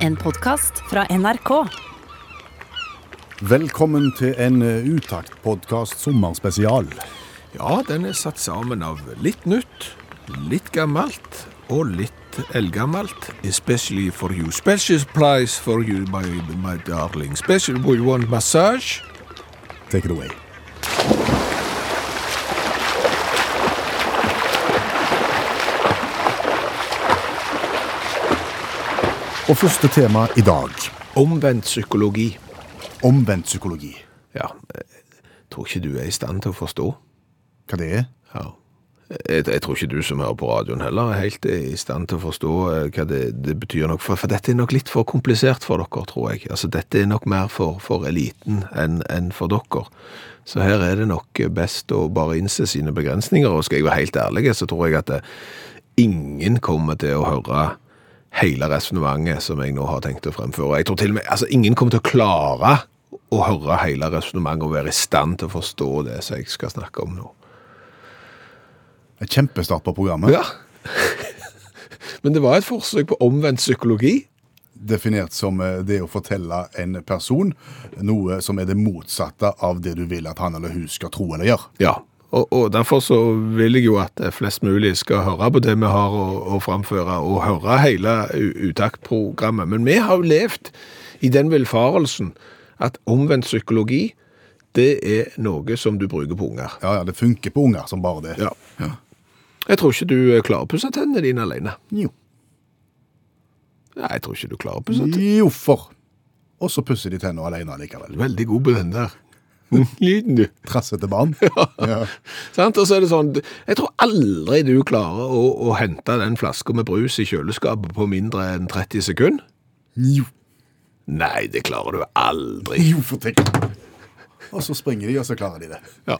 En podkast fra NRK. Velkommen til en eh, Utakt-podkast sommerspesial. Ja, den er satt sammen av litt nytt, litt gammelt og litt eldgammelt. Especially for you. Special price for you, my, my darling. Special, we want massage. Take it away. Og første tema i dag Omvendt psykologi. omvendt psykologi. Ja, jeg tror ikke du er i stand til å forstå. Hva det er? Ja. Jeg, jeg tror ikke du som hører på radioen heller er helt i stand til å forstå eh, hva det, det betyr nok, for, for dette er nok litt for komplisert for dere, tror jeg. Altså, dette er nok mer for, for eliten enn en for dere. Så her er det nok best å bare innse sine begrensninger, og skal jeg være helt ærlig, så tror jeg at det, ingen kommer til å høre hele resonnementet som jeg nå har tenkt å fremføre. Jeg tror til og med, altså ingen kommer til å klare å høre hele resonnementet og være i stand til å forstå det som jeg skal snakke om nå. En kjempestart på programmet. Ja. Men det var et forsøk på omvendt psykologi. Definert som eh, det å fortelle en person noe som er det motsatte av det du vil at han eller hun skal tro eller gjøre. Ja, og, og derfor så vil jeg jo at flest mulig skal høre på det vi har å, å framføre, og høre hele utaktprogrammet. Men vi har jo levd i den villfarelsen at omvendt psykologi, det er noe som du bruker på unger. Ja, ja, det funker på unger som bare det. Ja. Jeg tror ikke du klarer å pusse tennene dine alene. Jo. Nei, jeg tror ikke du klarer å pusse tennene. Jo, for. Og så pusser de tennene alene likevel. Veldig god på den der. Lyden, du. Trassete barn. Ja. Sant? Og så er det sånn, jeg tror aldri du klarer å, å hente den flaska med brus i kjøleskapet på mindre enn 30 sekunder. Jo. Nei, det klarer du aldri. Jo, for tenk. Og så springer de, og så klarer de det. Ja.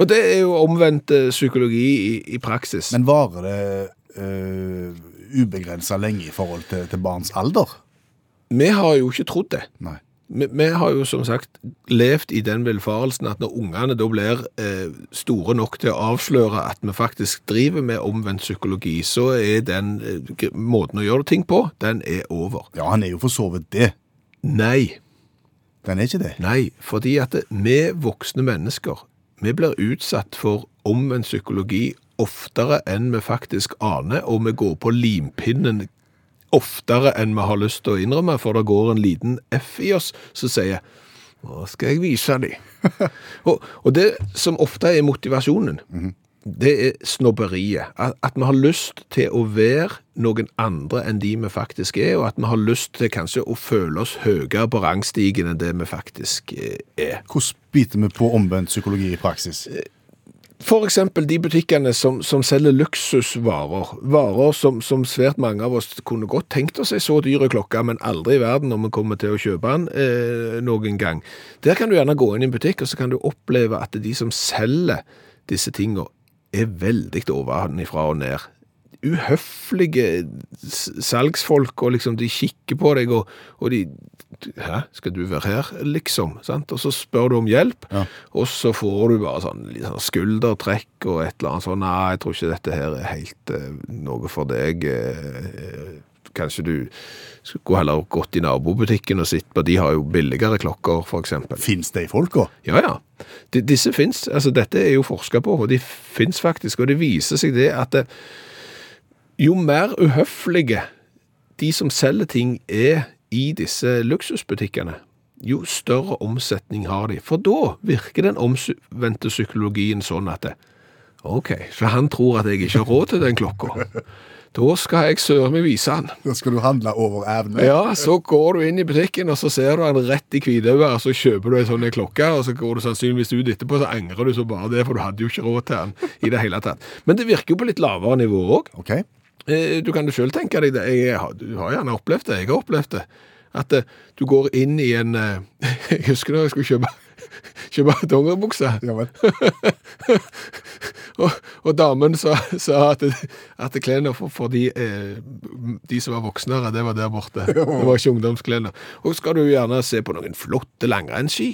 Og det er jo omvendt eh, psykologi i, i praksis. Men varer det uh, ubegrensa lenge i forhold til, til barns alder? vi har jo ikke trodd det. Nei. Vi, vi har jo som sagt levd i den velfarelsen at når ungene da blir eh, store nok til å avsløre at vi faktisk driver med omvendt psykologi, så er den eh, måten å gjøre ting på, den er over. Ja, han er jo for så vidt det. Nei, Den er ikke det. nei, fordi at det- vi voksne mennesker, vi blir utsatt for omvendt psykologi oftere enn vi faktisk aner, og vi går på limpinnen oftere enn vi har lyst til å innrømme, for det går en liten F i oss som sier nå skal jeg vise dem. og, og det som ofte er motivasjonen, det er snobberiet. At, at vi har lyst til å være noen andre enn de vi faktisk er, og at vi har lyst til kanskje å føle oss høyere på rangstigen enn det vi faktisk eh, er. Hvordan biter vi på omvendt psykologi i praksis? For eksempel de butikkene som, som selger luksusvarer. Varer som, som svært mange av oss kunne godt tenkt oss ei så dyre klokke, men aldri i verden når vi kommer til å kjøpe den eh, noen gang. Der kan du gjerne gå inn i en butikk, og så kan du oppleve at de som selger disse tingene, er veldig ovenifra og ned. Uhøflige salgsfolk, og liksom de kikker på deg, og, og de Hæ, skal du være her, liksom? Sant? Og så spør du om hjelp, Ja. og så får du bare sånn, sånn skuldertrekk og et eller annet sånn, nei, jeg tror ikke dette her er helt uh, noe for deg. Uh, kanskje du skulle heller gått i nabobutikken og sett på, de har jo billigere klokker, eksempel. Fins de folka? Ja, ja. De, disse finnes, altså dette er jo forsket på, og de finnes faktisk, og det viser seg det at det, jo mer uhøflige de som selger ting er i disse luksusbutikkene, jo større omsetning har de. For da virker den omvendte psykologien sånn at det, ok, så han tror at jeg ikke har råd til den klokka. Da skal jeg søren meg vise han. Da skal du handle over evne. Ja, så går du inn i butikken, og så ser du han rett i hvitøyet, og så kjøper du en sånn klokke, og så går du sannsynligvis ut etterpå, så angrer du så bare det, for du hadde jo ikke råd til han i det hele tatt. Men det virker jo på litt lavere nivå òg. Ok. Du kan jo sjøl tenke deg det. Jeg har, du har gjerne opplevd det. Jeg har opplevd det. At eh, du går inn i en eh, Jeg husker da jeg skulle kjøpe, kjøpe dongeribukse. Ja. Og, og damen sa, sa at, at klærne for, for de, eh, de som var voksnere, det var der borte. Det var ikke ungdomsklærne. Og skal du gjerne se på noen flotte langrennsski,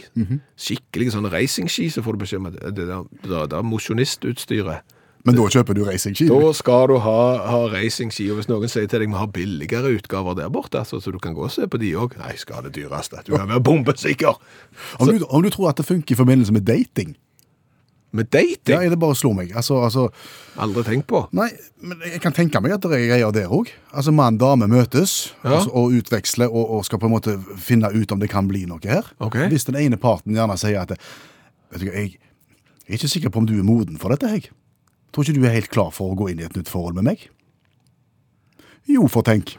skikkelig sånn racingski, så får du beskjed om at det, det, der- det, det er mosjonistutstyret. Men da kjøper du racingski? Da skal du ha, ha racingski, og hvis noen sier til deg vi har billigere utgaver der borte, altså, så du kan gå og se på de òg. Nei, skal ha det dyreste. Du kan være bombesikker. Om du, om du tror at det funker i forbindelse med dating? Med dating? Ja, det bare slår meg. Altså, altså Aldri tenkt på. Nei, men jeg kan tenke meg at det er greier der òg. Altså, mann og dame møtes Ja. altså, og utveksler og, og skal på en måte finne ut om det kan bli noe her. Okay. Hvis den ene parten gjerne sier at Vet du hva, jeg, jeg er ikke sikker på om du er moden for dette, jeg. Tror ikke du er helt klar for å gå inn i et nytt forhold med meg? Jo, for tenk.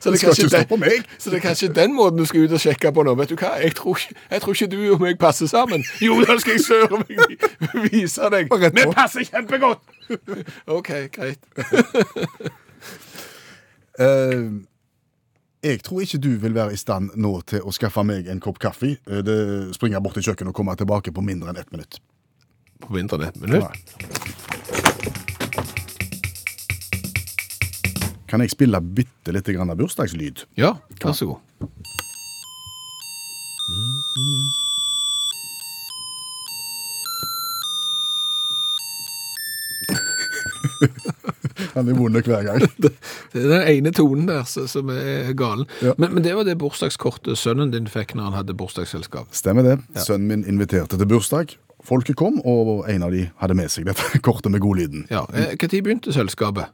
Så Det skal den, så det er kanskje den måten du skal ut og sjekke på nå. Vet du hva, jeg tror, ikke- jeg tror ikke du og meg passer sammen. Jo, da skal jeg søren meg vise deg. Vi passer kjempegodt! OK, greit. uh, jeg tror ikke du vil være i stand nå til å skaffe meg en kopp kaffe. Eh, Det springer bort til kjøkkenet og kommer tilbake på mindre enn ett minutt. På mindre Men ett Kan jeg spille bitte litt grann av bursdagslyd? Ja, vær så god. Han er vond hver gang. Det er den ene tonen der som er galen. Ja. Men, men det var det bursdagskortet sønnen din fikk når han hadde bursdagsselskap. Stemmer det. Sønnen min inviterte til bursdag. Folket kom, og en av de hadde med seg dette kortet med godlyden. Ja, eh, Når begynte selskapet?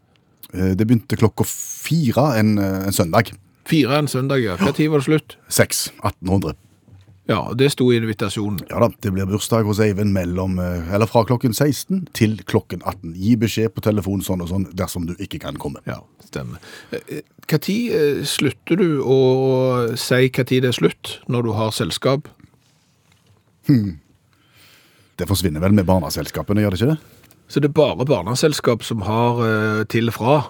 Eh, Det begynte klokka fire en, eh, en søndag. Fire en søndag, ja. Når var det slutt? Seks. 1800. Ja, det sto i invitasjonen. Ja da, det blir bursdag hos Eivind mellom, eh, eller fra klokken 16 til klokken 18. Gi beskjed på telefon sånn og sånn dersom du ikke kan komme. Ja, stemmer. Når slutter du å si når det er slutt, når du har selskap? Det forsvinner vel med barneselskapene, gjør det ikke det? Så det er bare barneselskap som har eh, til fra?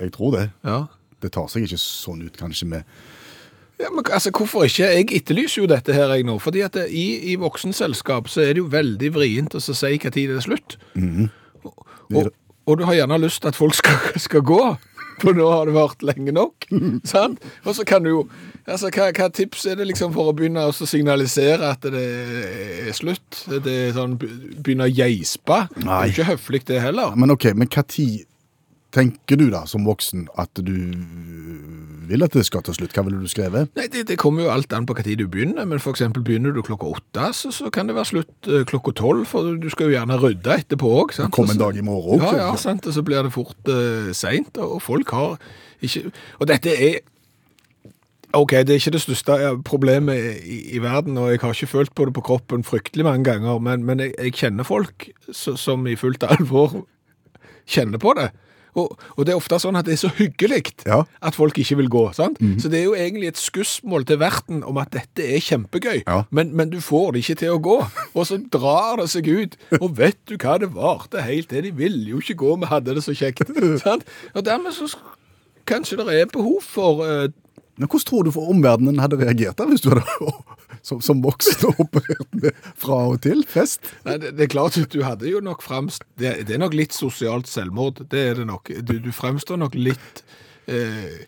Jeg- tror det. Ja. Det tar seg ikke sånn ut kanskje med Ja, men altså, Hvorfor ikke? Jeg etterlyser jo dette her jeg nå. fordi at det, i, i voksenselskap så er det jo veldig vrient å så si når det er slutt. og, og, og du har gjerne lyst til at folk skal, skal gå, for nå har det vært lenge nok. sant? Og så kan du jo altså, hva, hva tips er det liksom for å begynne å signalisere at det er slutt? Det er sånn, Begynne å geispe? Det er ikke høflig, det heller. Men ok, men hva tid tenker du da som voksen at du vil at det skal til slutt? Hva ville du skrevet? Nei, det, det kommer jo alt an på hva tid du begynner, men eksempel begynner du klokka åtte, så, så kan det være slutt eh, klokka tolv, for du skal jo gjerne rydde etterpå òg. Kom en dag i morgen Ja, ja, sant, og så blir det fort uh, seint, og folk har ikke Og dette er OK, det er ikke det største eh, problemet i, i verden, og jeg har ikke følt på det på kroppen fryktelig mange ganger, men, men jeg, jeg kjenner folk som i fullt alvor kjenner på det. Og, og det er ofte sånn at det er så hyggelig Ja. at folk ikke vil gå. sant? Så det er jo egentlig et skussmål til verten om at dette er kjempegøy, Ja. men, men du får det ikke til å gå. Og så drar det seg ut. Og vet du hva det varte helt til? De ville jo ikke gå, vi hadde det så kjekt. sant? Og dermed så kanskje det er behov for uh, Men hvordan tror du for omverdenen hadde reagert da, hvis du hadde som, som voksen operert med fra og til fest? Nei, det, det er klart at du hadde jo nok fremst det, det er nok litt sosialt selvmord. Det er det nok. Du, du fremstår nok litt eh,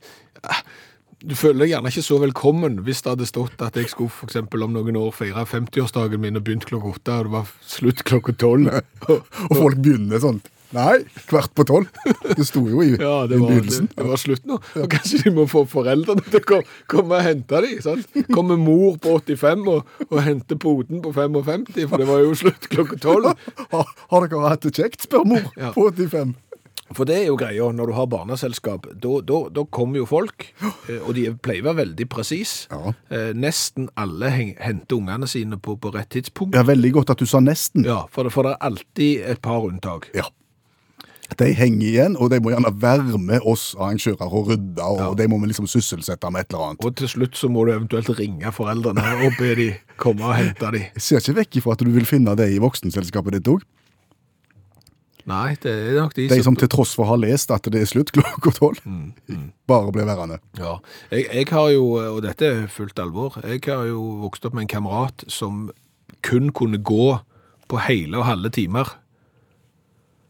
Du føler deg gjerne ikke så velkommen hvis det hadde stått at jeg skulle for eksempel om noen år feire 50-årsdagen min og begynt klokka åtte, og det var slutt klokka tolv. Og folk begynner sånn Nei, kvart på tolv. Det sto jo i, Ja, det var, det, begynnelsen. det var slutt nå. Og kanskje de må få foreldrene til å kom- komme og hente dem. sant? Kommer mor på 85 og, og henter poden på 55, for det var jo slutt klokka tolv. Har, har dere hatt det kjekt, spør mor Ja. på 85. For det er jo greia, når du har barneselskap, da, kommer jo folk, eh, og de pleier å være veldig presis. Ja. Eh, Nesten alle henter ungene sine på, på rett tidspunkt. Ja, veldig godt at du sa nesten. Ja, for det, for det er alltid et par unntak. Ja. De henger igjen, og de må gjerne være med oss arrangører og rydde, og de må vi liksom sysselsette med et eller annet. Og til slutt så må du eventuelt ringe foreldrene og be de komme og hente de. Jeg ser ikke vekk ifra at du vil finne det i voksenselskapet ditt òg. Nei, det er nok de, De som til tross for har lest at det er slutt klokka tolv, Mm, bare blir værende. Ja, jeg, jeg har jo, og dette er fullt alvor, jeg har jo vokst opp med en kamerat som kun kunne gå på hele og halve timer.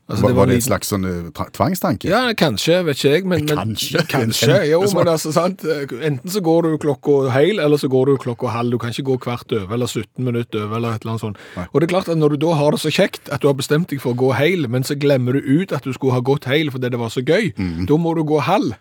Altså, var, det var det et slags sånn eh, tvangstanke? Ja, kanskje, vet ikke jeg, men, men Kanskje. jo, men altså, sant, enten så går du klokka heil, eller så går du klokka halv, du kan ikke gå hvert over, eller 17 minutter over, eller et eller annet sånt. Og det er klart at når du da har det så kjekt, at du har bestemt deg for å gå heil, men så glemmer du ut at du skulle ha gått heil fordi det var så gøy, mm. da må du gå halv.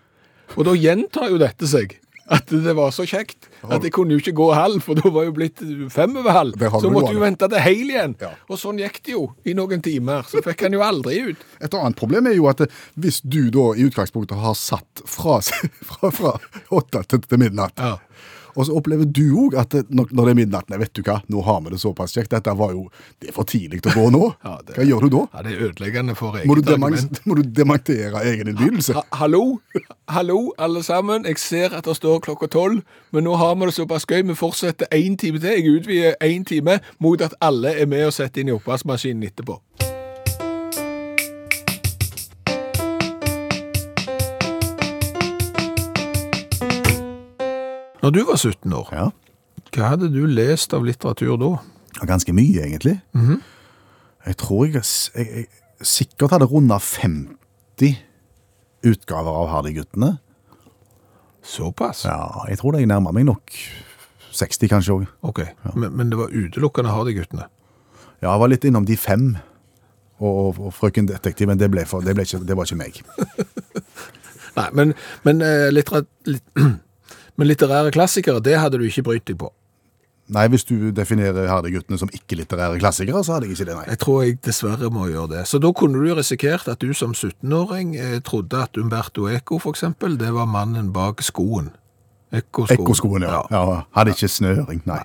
Og da gjentar jo dette seg. At det var så kjekt at jeg kunne jo ikke gå halv, for da var jo blitt fem over halv. Så måtte du vente til hel igjen. Ja. Og sånn gikk det jo i noen timer. Så fikk han jo aldri ut. Et annet problem er jo at eh, hvis du da i utgangspunktet har satt fra, fra, fra åtte til, til midnatt, Ja. Og så opplever du òg at det- når, det er midnatt Nei, vet du hva, nå har vi det såpass kjekt. Dette var jo Det er for tidlig å gå nå. Ja, det- Hva gjør du da? Ja, det er ødeleggende for eget Må du, argument. må du dementere egen innbydelse? Ha, hallo, hallo alle sammen. Jeg ser at det står klokka tolv, men nå har vi det såpass gøy. Vi fortsetter én time til. Jeg utvider én time mot at alle er med og setter inn i oppvaskmaskinen etterpå. Når du var 17 år, Ja. hva hadde du lest av litteratur da? Ganske mye, egentlig. Jeg tror jeg, jeg, jeg sikkert hadde runda 50 utgaver av Hardy-guttene. Såpass? Ja, jeg tror det jeg nærmer meg nok 60 kanskje òg. Ok, men, men det var utelukkende Hardy-guttene? Ja, jeg var litt innom de fem. Og, og, og Frøken Detektiv, men det, ble for, det, ble ikke, det var ikke meg. Nei, men, men, eh, litt, men litterære klassikere, det hadde du ikke brydd deg på. Nei, Hvis du definerer Herdeguttene som ikke-litterære klassikere, så hadde jeg ikke det, nei. Jeg tror jeg dessverre må gjøre det. Så da kunne du risikert at du som 17-åring eh, trodde at Umberto Eco, for eksempel, det var mannen bak skoen. Ekkoskoen. Ekkoskoene, ja. ja. Hadde ikke snøring, nei.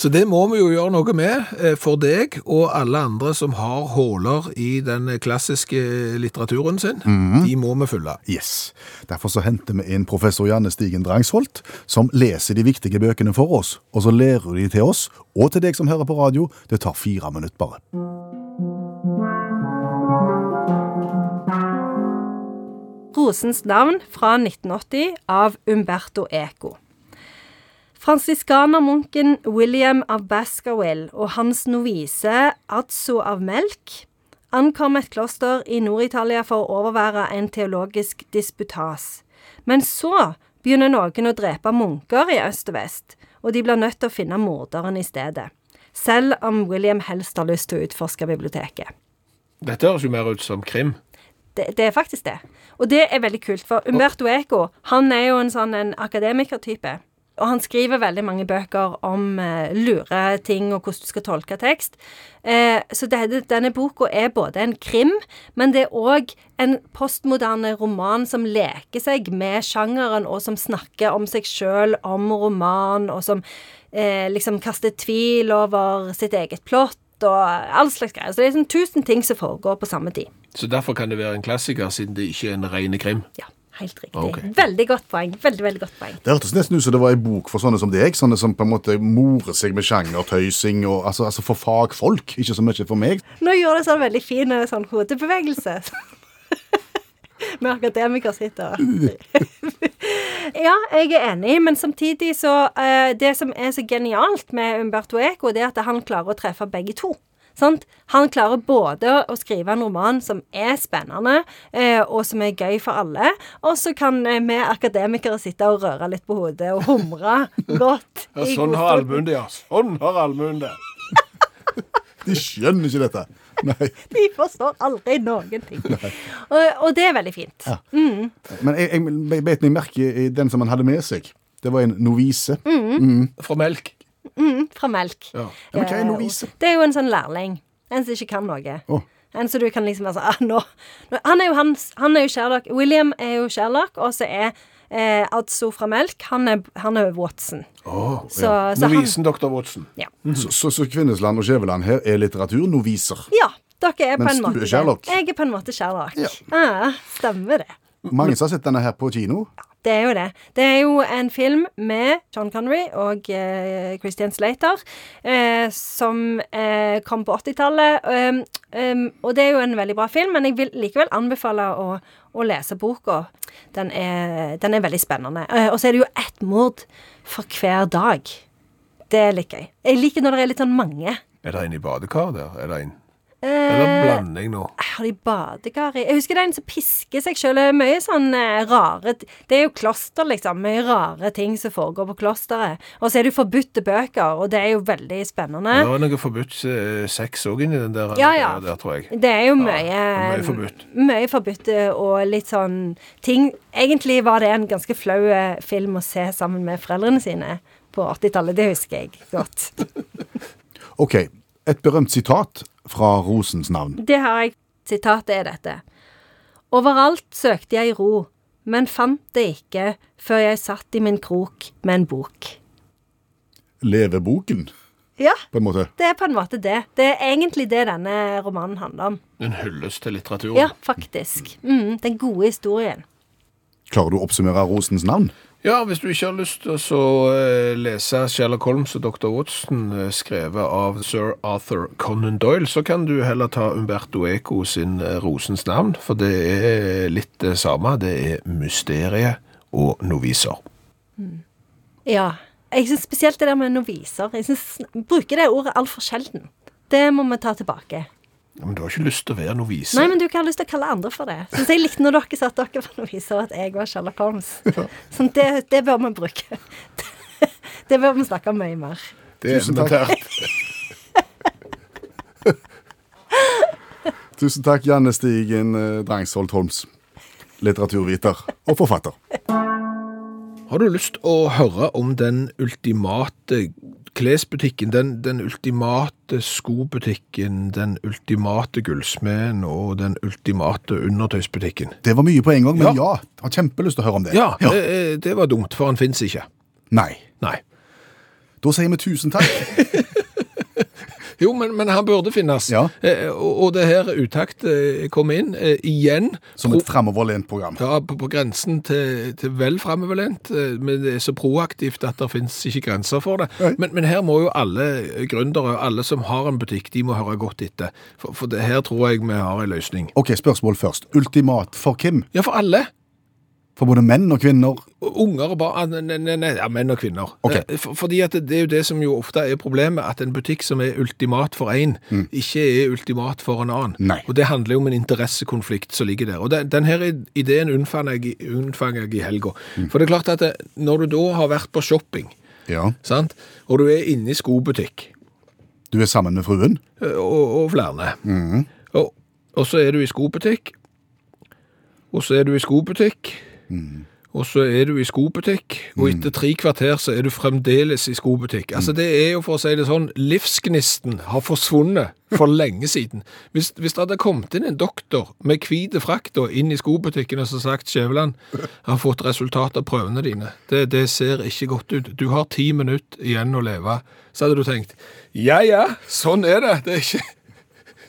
Så det må vi jo gjøre noe med eh, for deg og alle andre som har håler i den klassiske litteraturen sin. De må vi fylle. Yes. Derfor så henter vi inn professor Janne Stigen Drangsholt, som leser de viktige bøkene for oss, og så lærer de til oss, og til deg som hører på radio. Det tar fire minutter bare. Rosens navn fra 1980 av Umberto Eco. Fransiskanermunken William av Baskerville og hans novise Adso av Melk ankom et kloster i Nord-Italia for å overvære en teologisk disputas. Men så begynner noen å drepe munker i øst og vest, og de blir nødt til å finne morderen i stedet. Selv om William helst har lyst til å utforske biblioteket. Dette høres jo mer ut som krim. Det, det er faktisk det. Og det er veldig kult, for Umberto Eco han er jo en sånn en akademikertype. Og han skriver veldig mange bøker om eh, lure ting og hvordan du skal tolke tekst. Eh, så det, denne boka er både en krim, men det er òg en postmoderne roman som leker seg med sjangeren, og som snakker om seg sjøl, om roman, og som eh, liksom kaster tvil over sitt eget plott. Og all slags greier. Så det er sånn tusen ting som foregår på samme tid. Så derfor kan det være en klassiker, siden det ikke er en rene krim. Ja, helt riktig. Okay. Veldig godt poeng. Veldig, veldig godt poeng. Det hørtes nesten ut som det var ei bok for sånne som deg, sånne som på en måte morer seg med sjangertøysing, og, altså, altså for fagfolk, ikke så mye for meg. Nå gjør det sånn veldig fin eh, sånn hodebevegelse. Med akademiker sitter Ja, jeg er enig, men samtidig så uh, Det som er så genialt med Umberto Eco, det er at han klarer å treffe begge to. Sant? Han klarer både å skrive en roman som er spennende, eh, og som er gøy for alle, og så kan eh, vi akademikere sitte og røre litt på hodet og humre godt. Ja, sånn har allmuen det, ja. Sånn har allmuen det. De skjønner ikke dette. Nei. De forstår aldri noen ting. Og, og det er veldig fint. Men jeg, jeg, bet meg merke i den som han hadde med seg. Det var en novise. Fra melk. Mm, fra melk. Ja. Ja, men hva er novise? Det er jo en sånn lærling. En som ikke kan noe. Oh. En som du kan liksom være sånn ah, nå, han, er jo hans, han er jo Sherlock. William er jo Sherlock, og så er eh, Adso fra melk Han er, han er Watson. Oh, Så, så han Novisen dr. Watson. ja. Så, så, så Kvinnesland og Skjæveland her er litteraturnoviser. ja. Dere er på Mens en du måte er Sherlock. det. Jeg er på en måte Sherlock. Ja. Ah, stemmer det. Mange som har sett denne her på kino. Det er jo det. Det er jo en film med John Connery og eh, Christian Slater eh, som eh, kom på 80-tallet. Um, um, og det er jo en veldig bra film, men jeg vil likevel anbefale å, å lese boka. Den er, den er veldig spennende. Eh, og så er det jo ett mord for hver dag. Det er litt gøy. Jeg liker når det er litt sånn mange. Er det en i badekar der? Er det en Eller Eh, blanding nå? har de badekar i Jeg husker det er en som pisker seg sjøl. Mye sånn eh, rare Det er jo kloster, liksom. Mye rare ting som foregår på klosteret. Og så er det jo forbudte bøker, og det er jo veldig spennende. Det var noe forbudt eh, sex òg inni den der, Ja, ja. der, tror jeg. Det er jo mye er mye forbudt. Mye forbudt og litt sånn ting Egentlig var det en ganske flau film å se sammen med foreldrene sine på 80-tallet. Det husker jeg godt. Ok, et berømt sitat fra Rosens navn. Det har jeg. Sitatet er dette. Overalt søkte jeg ro, men fant det ikke før jeg satt i min krok med en bok. Leveboken? Ja, på en måte. det er på en måte det. Det er egentlig det denne romanen handler om. En hyllest til litteraturen. Ja, faktisk. Mm, den gode historien. Klarer du å oppsummere Rosens navn? Ja, hvis du ikke har lyst til å eh, lese Sherlock Holmes og Dr. Watson eh, skrevet av sir Arthur Conan Doyle, så kan du heller ta Umberto Eco sin eh, Rosens navn, for det er litt det samme. Det er mysteriet og noviser. Ja. Jeg syns spesielt det der med noviser. Jeg synes, bruker det ordet altfor sjelden. Det må vi ta tilbake. Ja, Men du har ikke lyst til å være novise? Nei, men du ikke har lyst til å kalle andre for det. Syns jeg likte når dere sa at dere var noviser, at jeg var Sherlock Holmes. Sånn, det, det bør vi bruke. Det bør vi snakke om mye mer. det er Tusen takk. Tusen takk, Janne Stigen eh, Drangsholt Holms. Litteraturviter og forfatter. Har du lyst å høre om den ultimate klesbutikken, den, den ultimate skobutikken, den ultimate gullsmeden og den ultimate undertøysbutikken? Det var mye på en gang, men Ja. ja, har kjempelyst til å høre om det. Ja, Det, det var dumt, for han fins ikke. Nei. Nei. Da sier vi tusen takk. Jo, men, men han burde finnes. Ja. Eh, og, og det her utakt eh, kom inn eh, igjen. Som et framoverlent program. Ja, på, på grensen til, til vel framoverlent, eh, men det er så proaktivt at det finnes ikke grenser for det. Men, men her må jo alle gründere, alle som har en butikk, de må høre godt etter. For, for det her tror jeg vi har en løsning. Ok, spørsmål først. Ultimat for hvem? Ja, for alle. For både menn og kvinner? Unger og barn, nei, nei, nei, ja, menn og kvinner. Ok. Eh, fordi at det, er jo det som jo ofte er problemet, at en butikk som er ultimat for én, ikke er ultimat for en annen. Nei. Og det handler jo om en interessekonflikt som ligger der. Og den, den her ideen unnfang jeg, unnfang jeg i helga. For det er klart at det, når du da har vært på shopping, Ja. sant? og du er inne i skobutikk, Du er sammen med fruen? eh, og, og flere, og, og så er du i skobutikk, og så er du i skobutikk, og så er du i skobutikk, og etter tre kvarter så er du fremdeles i skobutikk. Altså det er jo, for å si det sånn, livsgnisten har forsvunnet for lenge siden. Hvis, hvis det hadde kommet inn en doktor med hvit frakter inn i skobutikken og så sagt, Skjæveland, har fått resultat av prøvene dine. Det, det ser ikke godt ut. Du har ti minutter igjen å leve. Så hadde du tenkt, ja ja, sånn er det. Det er ikke...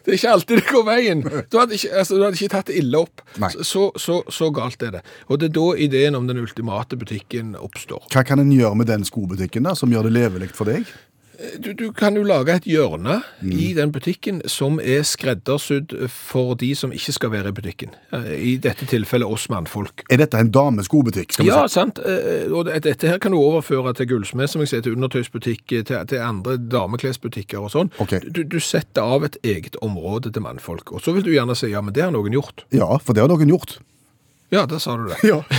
Det er ikke alltid det går veien. Du hadde ikke, altså, du hadde ikke tatt det ille opp. Så, så, så galt er det. Og det er da ideen om den ultimate butikken oppstår. Hva kan en gjøre med den skobutikken da, som gjør det levelig for deg? Du, du kan jo lage et hjørne i den butikken som er skreddersydd for de som ikke skal være i butikken. Eh, I dette tilfellet oss mannfolk. Er dette en dameskobutikk? skal vi Ja, si? sant. Eh, Og dette her kan du overføre til gullsmed, som jeg sier, til undertøysbutikk, til, til andre dameklesbutikker og sånn. Okay. Du, du setter av et eget område til mannfolk. Og så vil du gjerne si ja, men det har noen gjort. Ja, for det har noen gjort. Ja, der sa du det. Ja.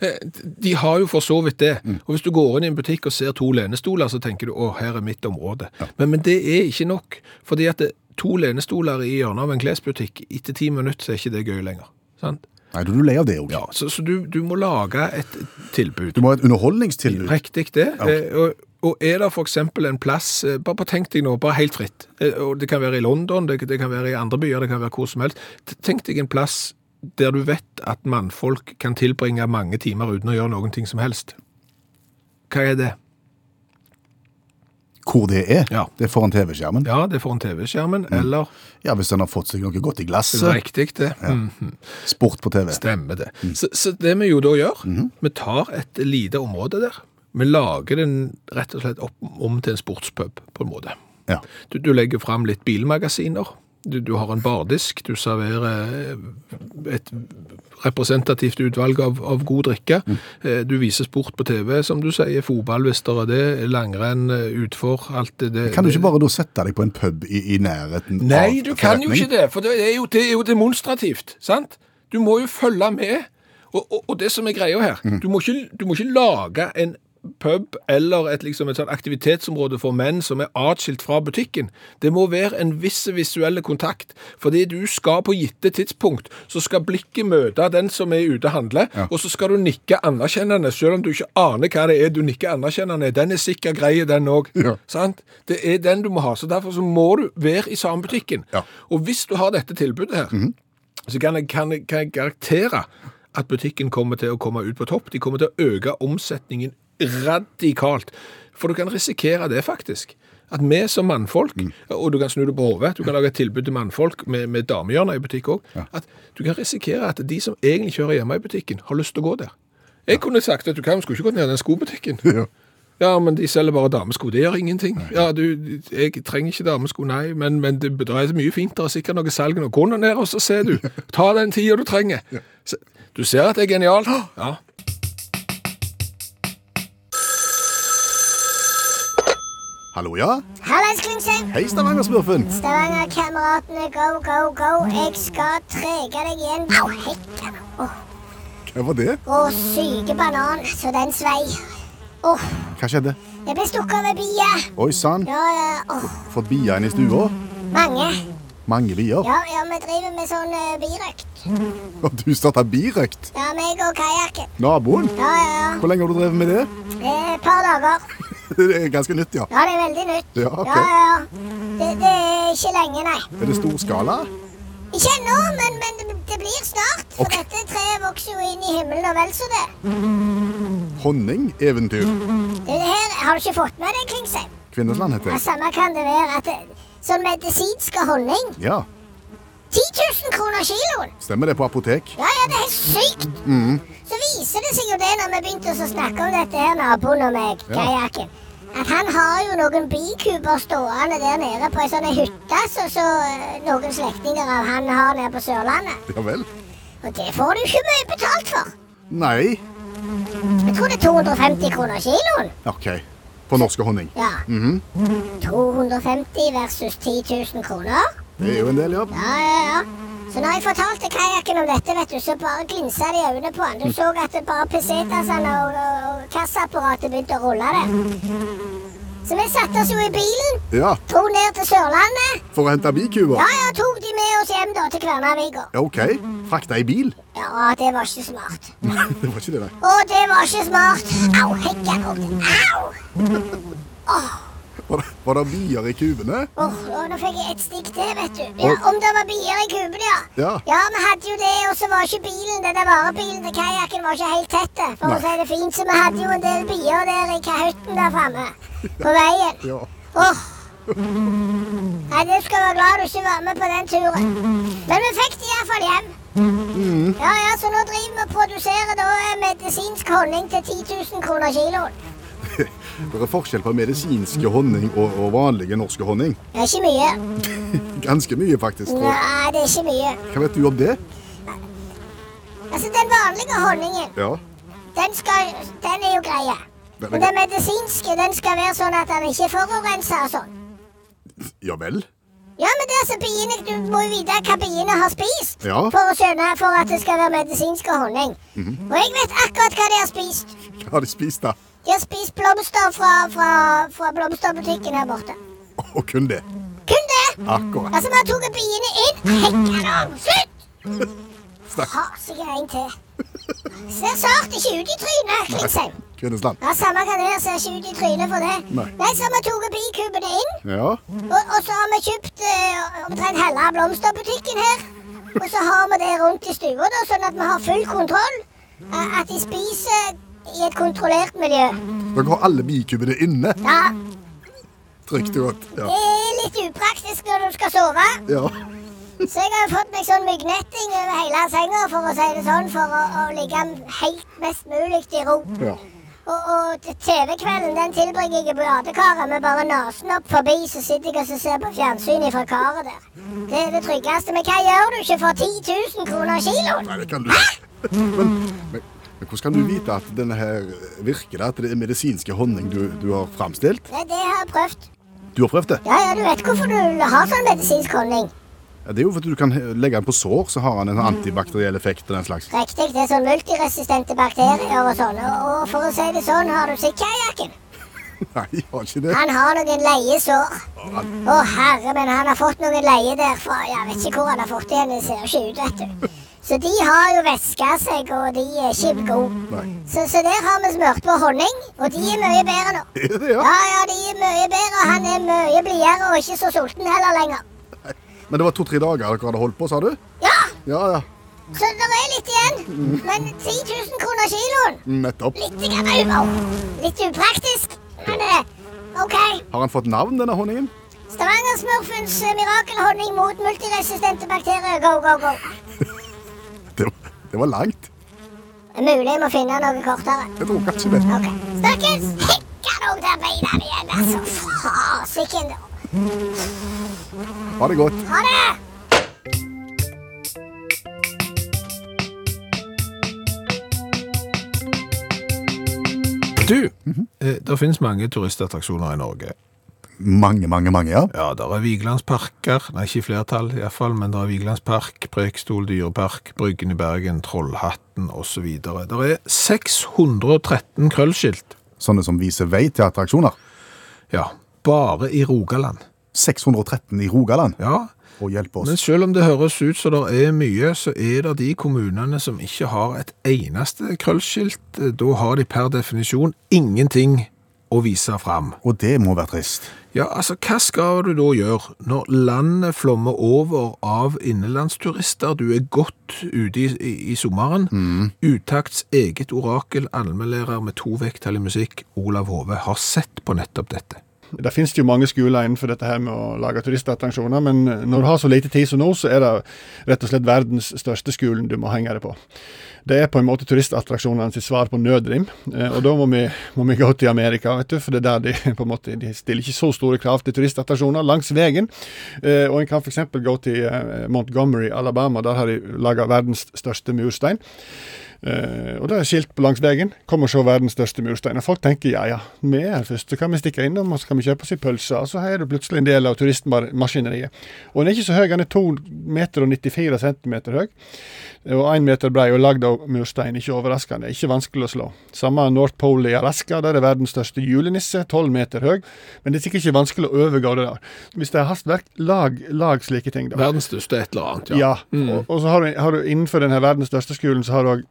Eh, De har jo for så vidt det. Og hvis du går inn i en butikk og ser to lenestoler, så tenker du å, her er mitt område. Men, men det er ikke nok. Fordi at det, to lenestoler i hjørnet av en klesbutikk, etter ti minutter så er ikke det gøy lenger. Sant? Nei, du er lei av det òg. Ja, så, så du, du må lage et tilbud. Du må ha et underholdningstilbud. Riktig det. Eh, og, og er det eksempel en plass, eh, bare, bare tenk deg nå, bare helt fritt, eh, og det kan være i London, det, det kan være i andre byer, det kan være hvor som helst, tenk deg en plass der du vet at mannfolk kan tilbringe mange timer uten å gjøre noen ting som helst. Hva er det? Hvor det er. Ja. Det er foran TV-skjermen. Ja, det er foran TV-skjermen, eller Ja, Hvis en har fått seg noe godt i glasset. riktig det. Mhm. Sport på TV. Stemmer det. Så, så det vi jo da gjør, vi tar et lite område der. Vi lager den rett og slett opp, om til en sportspub, på en måte. Ja. Du, du legger fram litt bilmagasiner. Du, du har en bardisk, du serverer eh, et representativt utvalg av, av god drikke. Mm. Du viser sport på TV, som du sier, fotball hvis det er det, langrenn, eh, utfor, alt det, det Kan du ikke bare da sette deg på en pub i, i nærheten Nei, av du kan jo ikke det, for det er jo, det er jo demonstrativt, sant? Du må jo følge med. Og, og, og det som er greia her, mm. du, må ikke, du må ikke lage en pub eller et, liksom, et sånn aktivitetsområde for menn som er atskilt fra butikken. Det må være en viss visuelle kontakt, fordi du skal på gitte tidspunkt, så skal blikket møte den som er ute og handler, Ja. og så skal du nikke anerkjennende, selv om du ikke aner hva det er du nikker anerkjennende. Den er sikkert grei, den òg. Ja. Sant? Det er den du må ha. Så derfor så må du være i samme butikken. Ja. Og hvis du har dette tilbudet her, så kan jeg, kan, jeg, kan jeg garantere at butikken kommer til å komme ut på topp. De kommer til å øke omsetningen radikalt. For du kan risikere det, faktisk. At vi som mannfolk, og du kan snu det på hodet, du kan lage et tilbud til mannfolk med, med damehjørner i butikk òg, at du kan risikere at de som egentlig kjører hjemme i butikken, har lyst til å gå der. Jeg kunne sagt at du kan, skulle ikke gå ned i den skobutikken. Ja. Ja, men de selger bare damesko. Det gjør ingenting. Ja, du, jeg trenger ikke damesko, nei, men, men det dreier mye fint. Det er sikkert noe salg nå. Gå ned, og så ser du. Ta den tida du trenger. Så, du ser at det er genialt? Ja. Hallo, ja? Hallais, Klingsheim. Hei, Stavanger-smurfen. Stavanger-kameratene, go, go, go. Jeg skal trege deg igjen. Au, hekken. Oh. Hva var det? Å, syke banan, så den svei. Åh, Hva skjedde? jeg ble stukket av ei bie. Oi sann, Ja, ja, oh. fått bier inn i stua? mange. Mange bier? Ja, ja, vi driver med sånn uh, birøkt. Og du starta birøkt? Ja, meg og kajakken. Naboen? Ja, ja, ja. Hvor lenge har du drevet med det? Eh, Et par dager. Det er ganske nytt, ja. Ja, det er veldig nytt. Ja, okay. ja, ja. Det, det er ikke lenge, nei. Er det storskala? Ikke ennå, men, men det- det blir snart. For okay. dette treet vokser jo inn i himmelen og vel så det. Honningeventyr. Det her har du ikke fått med deg, Klingsheim. Kvinnesland heter Ja, det. samme kan det være at det, sånn medisinsk honning Ja, 10 000 kroner kiloen! stemmer det på apotek? Ja, ja, det er sykt! Så viser det seg jo det når vi begynte å snakke om dette her, naboen og meg, Ja. At han har jo noen bikuber stående der nede på ei sånn hytte som så, så noen slektninger av han har nede på Sørlandet. Ja vel? Og det får du ikke mye betalt for. Nei. Jeg tror det er 250 kroner kiloen. OK. På norske honning. Ja. 250 versus 10 000 kroner. Det er jo en del, ja. Ja, ja, ja. Så når jeg fortalte kajakken om dette, vet du, så bare glinsa de i øynene på han. Du så at det bare pesetasene og, og, og kassaapparatet begynte å rulle det. Så vi satte oss jo i bilen, Ja, dro ned til Sørlandet. For å hente bikuber? Ja, ja, tok de med oss hjem da til Kværnervika. Ja, OK. Frakta i bil? Ja, det var ikke smart. det var ikke det, nei. Å, det var ikke smart. Au, hekken kom Au! Var det, var det bier i kubene? Åh, oh, nå fikk jeg et stikk til, vet du. Ja, Om det var bier i kuben, ja. Ja. Ja, vi hadde jo det, og så var ikke bilen, den der varebilen til kajakken var ikke helt tett, for Nei. å si det fint, så vi hadde jo en del bier der i kahytten der framme, på veien. Ja. Åh. Nei, du skal være glad du ikke var med på den turen. Men vi fikk det iallfall hjem. Ja, ja, så nå driver vi og produserer da eh, medisinsk honning til 10 000 kroner kiloen. Det er forskjell på medisinske honning og, og vanlige norske honning. Det er ikke mye. Ganske mye, faktisk. Nei, det er ikke mye. Hva vet du om det? Altså, den vanlige honningen, Ja. den, skal, den er jo greie. Men den medisinske, den skal være sånn at den ikke forurenser og sånn. Ja vel? Ja, men det er så biene, Du må jo vite hva biene har spist Ja. for å skjønne for at det skal være medisinsk honning. Og jeg vet akkurat hva de har spist. Hva har de spist, da? De har spist blomster fra, fra, fra blomsterbutikken her borte. Og kun det. Kun det! Akkurat. Altså, har tatt biene inn. hekka dem! Slutt! Sikkert en til. Ser sart ikke ut i trynet, Klingsheim. Kvinnesland. Ja, Samme kan det er, ser ikke ut i trynet for det. Nei. Nei, så har vi tatt bikubene inn. Ja. Og, og så har vi kjøpt eh, omtrent halve blomsterbutikken her. Og så har vi det rundt i stua, da, sånn at vi har full kontroll. Eh, At de spiser i et kontrollert miljø. Dere har alle bikubene inne. Ja, Trygt og godt. Ja. Det er litt upraktisk når du skal sove. ja. Så jeg har jo fått meg sånn myggnetting over hele senga, for å si det sånn, for å, å ligge helt mest mulig i ro. ja. Og, og TV-kvelden den tilbringer jeg i badekaret med bare nesen opp forbi, så sitter jeg og ser på fjernsyn fra karet der. Det er det tryggeste. Men hva gjør du ikke for 10 000 kroner kiloen? Nei, det kan du ikke. Men, men, men hvordan kan du vite at denne her virker. At det er medisinske honning du, du har framstilt? Det, det har jeg prøvd. Du har prøvd det? Ja, ja, du vet hvorfor du har sånn medisinsk honning. Ja, det er jo fordi du kan legge den på sår, så har den en antibakteriell effekt og den slags. Riktig, det er sånn multiresistente bakterier og sånn. Og, for å si det sånn, har du sett kajakken? Nei, jeg har ikke det. Han har noen leie sår. Å herre, min, han har fått noen leie derfra. Jeg vet ikke hvor han har fått det hen, det ser ikke ut, vet du. Så de har jo væska seg, og de er ikke gode. Nei. Så, så der har vi smurt på honning, og de er mye bedre nå. Er det ja? Ja, ja, de er mye bedre. Han er mye blidere og ikke så sulten heller lenger. Men det var to-tre dager dere hadde holdt på, sa du? Ja, Ja, ja. så det er litt igjen. Men 10 000 kroner kiloen. Nettopp. Litt. Litt upraktisk. Men eh, OK. Har han fått navn, denne honningen? Stavanger-smurfens eh, mirakelhonning mot multiresistente bakterier. Go, go, go. Det, var- langt. Det er mulig jeg må finne noe kortere. Jeg tror kanskje det. OK. Snakkes! Hikka dere til beina igjen, altså. Fasiken. da. Ha det godt. Ha det! Du, eh, det finnes mange turistattraksjoner i Norge. Mange, mange, mange, ja. Ja, der er Vigelandsparker, nei ikke i flertall i hvert fall, men der er Vigelandspark, Prekstol dyrepark, Bryggen i Bergen, Trollhatten osv. Der er 613 krøllskilt, Sånne som viser vei til attraksjoner. ja, bare i Rogaland. 613 i Rogaland. Ja, Og hjelp men selv om det høres ut som det er mye, så er det de kommunene som ikke har et eneste krøllskilt. Da har de per definisjon ingenting å vise fram. Og det må være trist. Ja, altså, hva skal du da gjøre når landet flommer over av innenlandsturister? Du er godt ute i, i, i sommeren. Utakts eget orakel, allmennlærer med to vekttall i musikk, Olav Hove, har sett på nettopp dette. Det finnes jo mange skoler innenfor dette her med å lage turistattraksjoner, men når du har så lite tid som nå, så er det rett og slett verdens største skolen du må henge deg på. Det er på en måte turistattraksjonene sitt svar på nødrim, eh, og da må vi, må vi gå til Amerika, vet du, for det er der de på en måte, de stiller ikke så store krav til turistattraksjoner langs veien. Eh, Og en kan f.eks. gå til eh, Montgomery, Alabama, der har de laga verdens største murstein. Eh, og det er skilt på langs veien. Kom og se verdens største murstein. Og folk tenker ja ja, vi er her først, så kan vi stikke innom og så kan vi kjøpe oss en pølse. Og så er du plutselig en del av turistmaskineriet. Og den er ikke så høy, den er 2 meter og 94 centimeter høy. Og 1 meter brei og lagd av murstein. Ikke overraskende, ikke vanskelig å slå. Samme North Pole i Alaska, der er verdens største julenisse, 12 meter høy. Men det er sikkert ikke vanskelig å overgå det der. Hvis det er hastverk, lag, lag slike ting, da. Verdens største et eller annet, ja. Ja, og, og så har du, har du innenfor denne verdens største skolen, så har du òg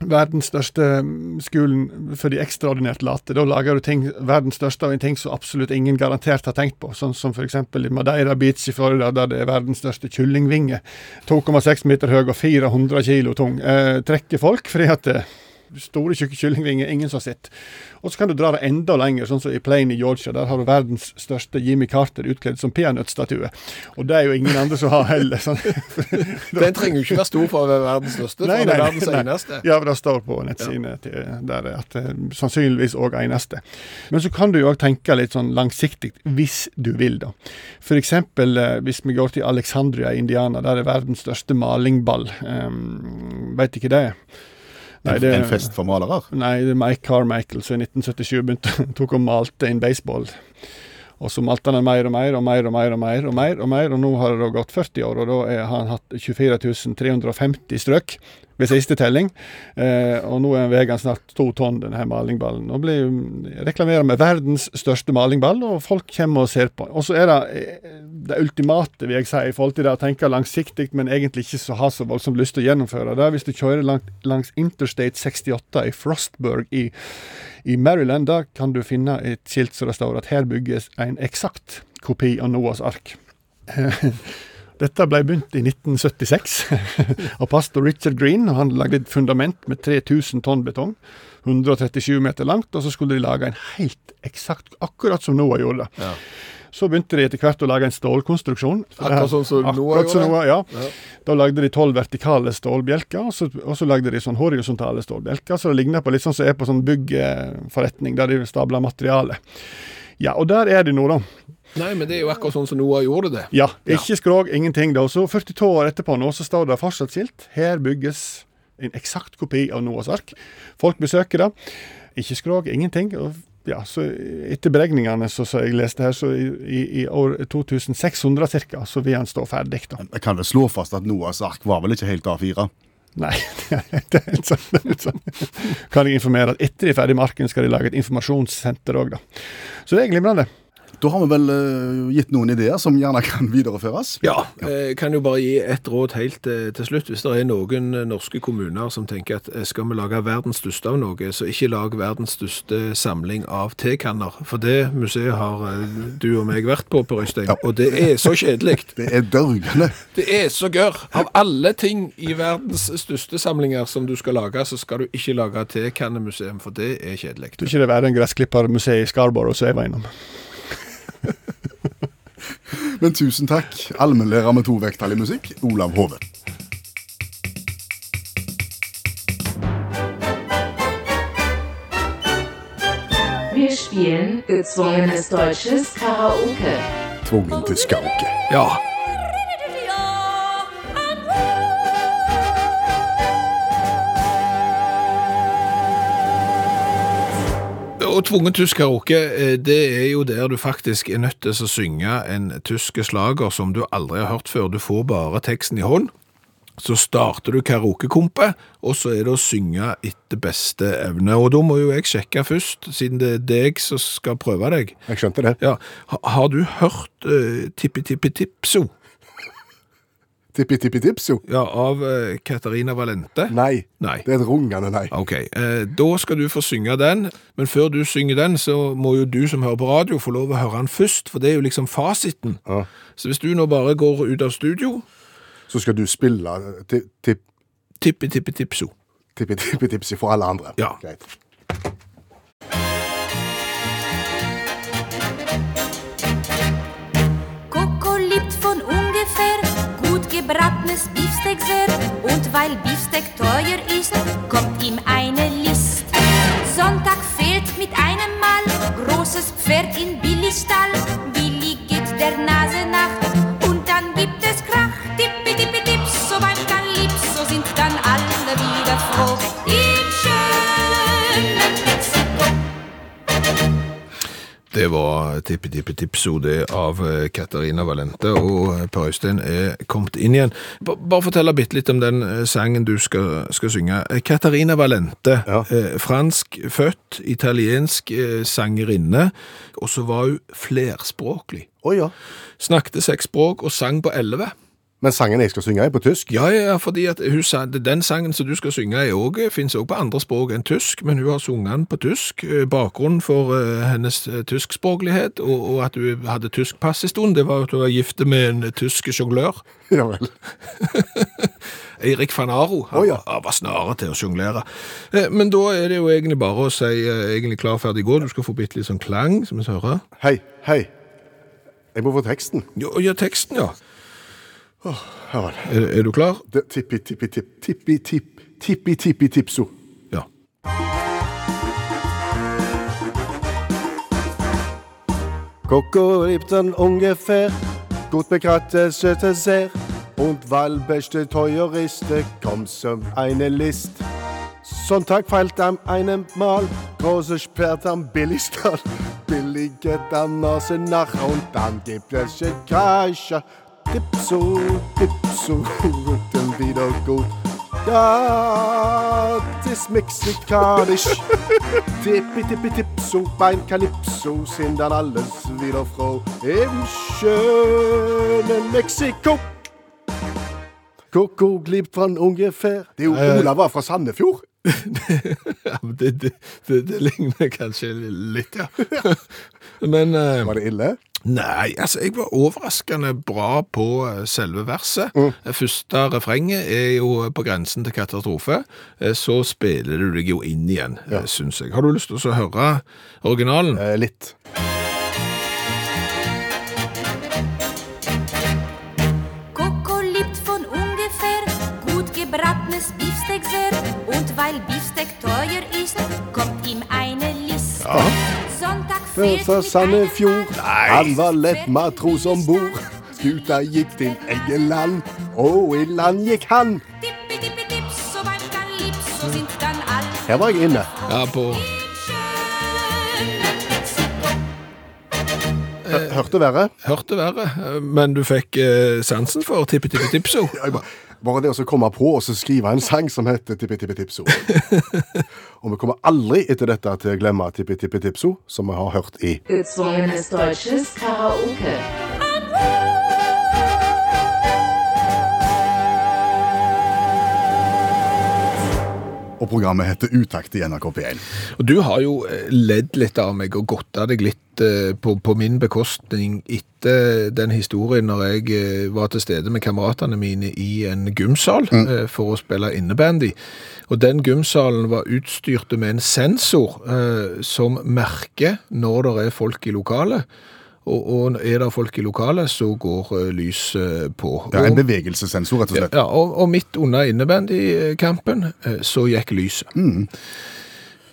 verdens største mm, skolen for de ekstraordinært late. Da lager du ting, verdens største av en ting som absolutt ingen garantert har tenkt på. Sånn som f.eks. i Madeira Beach i Florida, der det er verdens største kyllingvinge. 2,6 meter høy og 400 kilo tung. Eh, trekker folk fordi at det store, tjukke kyllingvinger, ingen som har sett. Og så kan du dra det enda lenger, sånn som i Plain i Georgia. Der har du verdens største Jimmy Carter utkledd som peanøttstatue. Og det er jo ingen andre som har heller. Sånn. Den trenger jo ikke være stor for å være verdens største, for Nei, nei, verdens nei. eneste. Ja, det står på nettsidene ja. der at det sannsynligvis òg eneste. Men så kan du jo òg tenke litt sånn langsiktig, hvis du vil, da. Eksempel eh, hvis vi går til Alexandria i Indiana, der er verdens største malingball. Um, Veit ikke det? Nei, det- En fest for malere. Nei, det er Mike Carmichael som i 1977 begynte, tok og malte en baseball. Og så malte han den mer og mer og mer og mer og mer, og mer, og mer, og nå har det da gått 40 år, og da har han hatt 24 350 strøk ved siste telling. Eh, og nå er han snart to tonn, denne malingballen. Og blir reklamert med verdens største malingball, og folk kommer og ser på. Og så er det eh, det ultimate, vil jeg si, i forhold til det å tenke langsiktig, men egentlig ikke så ha så voldsomt lyst til å gjennomføre. Det hvis du kjører langt, langs Interstate 68 i Frostburg i i Maryland da kan du finne et skilt som det står at her bygges en eksakt kopi av Noahs ark. Dette ble begynt i 1976 av pastor Richard Green. og Han lagde et fundament med 3000 tonn betong, 137 meter langt, og så skulle de lage en helt eksakt, akkurat som Noah gjorde. Ja. Så begynte de etter hvert å lage en stålkonstruksjon. Akkurat sånn som Noah gjorde. Noah, ja. Ja. Da lagde de tolv vertikale stålbjelker, og så, og så lagde de sånn horisontale stålbjelker. Så det ligner på litt sånn som er på sånn byggforretning, der de stabler materiale. Ja, og der er de nå, da. Nei, men det er jo akkurat sånn som Noah gjorde det. Ja, ikke skrog, ingenting. da. Så 42 år etterpå nå, så står det fortsatt skilt. Her bygges en eksakt kopi av Noahs ark. Folk besøker det. Ikke skrog, ingenting. Og ja, så Etter beregningene så, så jeg leste her, så i, i, i år 2600 ca., så vil han stå ferdig. da. Jeg kan vel slå fast at Noahs ark var vel ikke helt A4? Nei, det er helt sånn. Det er helt sånn. Kan jeg informere at etter de er ferdig med arken, skal de lage et informasjonssenter òg, da. Så det er glimrende. Da har vi vel uh, gitt noen ideer som gjerne kan videreføres. Ja, jeg kan jo bare gi et råd helt uh, til slutt. Hvis det er noen eh, norske kommuner som tenker at eh, skal vi lage verdens største av noe, så ikke lag verdens største samling av tekanner. For det museet har uh, du og meg vært på, Per Øystein, og det er så kjedelig. Det er dørgende. Det er så gørr. Av alle ting i verdens største samlinger som du skal lage, så skal du ikke lage tekannemuseum, for det er kjedelig. Tror ikke det er en gressklippermuseum i Scarborough som jeg var innom. Men tusen takk, allmennlærer med to vekttall i musikk, Olav Hove. Wir spielen gezwungenes deutsches Karaoke. Tvungen til skauke. Ja. Og tvungen tysk karaoke, eh, det er jo der du faktisk er nødt til å synge en tysk slager som du aldri har hørt før. Du får bare teksten i hånd. Så starter du karaokekompet, og så er det å synge etter beste evne. Og da må jo jeg sjekke først, siden det er deg som skal prøve deg. Jeg skjønte det. Ja, Har du hørt uh, Tippi Tippi Tipso Tippi tippi tipso. ja, av eh, Katarina Valente? Nei. Nei. Det er et rungende nei. Ok, eh, da skal du få synge den, men før du synger den, så må jo du som hører på radio få lov å høre den først, for det er jo liksom fasiten. Ja. Så hvis du nå bare går ut av studio, Så skal du spille ti- tipp- tippi tippi tipso. tippi tippi tipsi for alle andre. Ja. Greit. Gebratenes Beefsteak sehr. Und weil Beefsteak teuer ist, kommt ihm eine List. Sonntag fehlt mit einem Mal großes Pferd in Billis Stall. Billy geht der Nase nach Det var tippe-tippe-tippsode av eh, Katarina Valente, og eh, Per Øystein er kommet inn igjen. B Bare fortell bitte litt om den eh, sangen du skal, skal synge. Katarina Valente, Ja. eh, fransk født, italiensk eh, sangerinne, og så var hun flerspråklig. Å ja. Snakket seks språk og sang på elleve. Men sangen jeg skal synge, er på tysk. Ja, ja, fordi at hun sa, den sangen som du skal synge også, finnes også på andre språk enn tysk, men hun har sunget den på tysk. Eh, Bakgrunnen for eh, hennes eh, tyskspråklighet, og, og at hun hadde tysk pass en stund, det var at hun var gift med en eh, tysk jonglør. Ja vel. Eirik van Aro. Han, oh, ja. han var snare til å sjonglere. Eh, Men da er det jo egentlig bare å si eh, egentlig klar, ferdig, gå. Du skal få bitte litt sånn klang, som vi skal høre. Hei, hei. Jeg må få teksten. Jo, ja, teksten, ja. Oh, er, er, äh, äh, du klar? Tippi-tippi-tipp, tippi-tipp, tippi-tippi-tippso. Ja. Koko lebt dann ungefähr, gut bekrattete sehr. Und weil beste Terroristen kommt's um eine List. Sonntag fällt am einem Mal, große Sperrt am Billigstall. Billige dann Nase nach und dann gibt es ein Kreischer. Dipso, Dipso, wird dann wieder gut. Ja, das mexikanisch. Tippi, tippi, tipso, beim Calypso sind dann alles wieder froh im schönen Mexiko. Coco glipp von ungefähr. Det er jo Olav var fra Sandefjord. ja men det, det, det, det ligner kanskje litt, ja. Men uh, Var det ille? Nei, altså, jeg var overraskende bra på eh, selve verset. Mm. Første refrenget er jo på grensen til katastrofe. Eh, Så spiller du deg jo inn igjen, ja. syns jeg. Har du lyst til å høre originalen? Eh, litt. Sonntag Før fehlt fra Sandefjord. Han var lett matros om bord. Skuta gikk til Engeland, og i land gikk han. Her var jeg inne. Ja, på Hørte verre. Hørte verre, eh, men du fikk eh, sansen for tippi-tippi-tipso. Bare- det å komme på og så skrive en sang som heter Tippi Tippi Tipso. og vi kommer aldri etter dette til å glemme Tippi Tippi Tipso, som vi har hørt i Gezwungenes deutsches Karaoke. Og programmet heter Utakt i NRK P1. Og du har jo eh, ledd litt av meg og godta deg litt eh, på, på min bekostning etter den historien når jeg eh, var til stede med kameratene mine i en gymsal mm. for å spille innebandy. Og den gymsalen var utstyrt med en sensor som merker når det er folk i lokalet. Og, og er det folk i lokalet, så går lyset eh, på. Ja, En bevegelsessensor, rett og slett. ja, og, og midt under innebandykampen eh, så gikk lyset.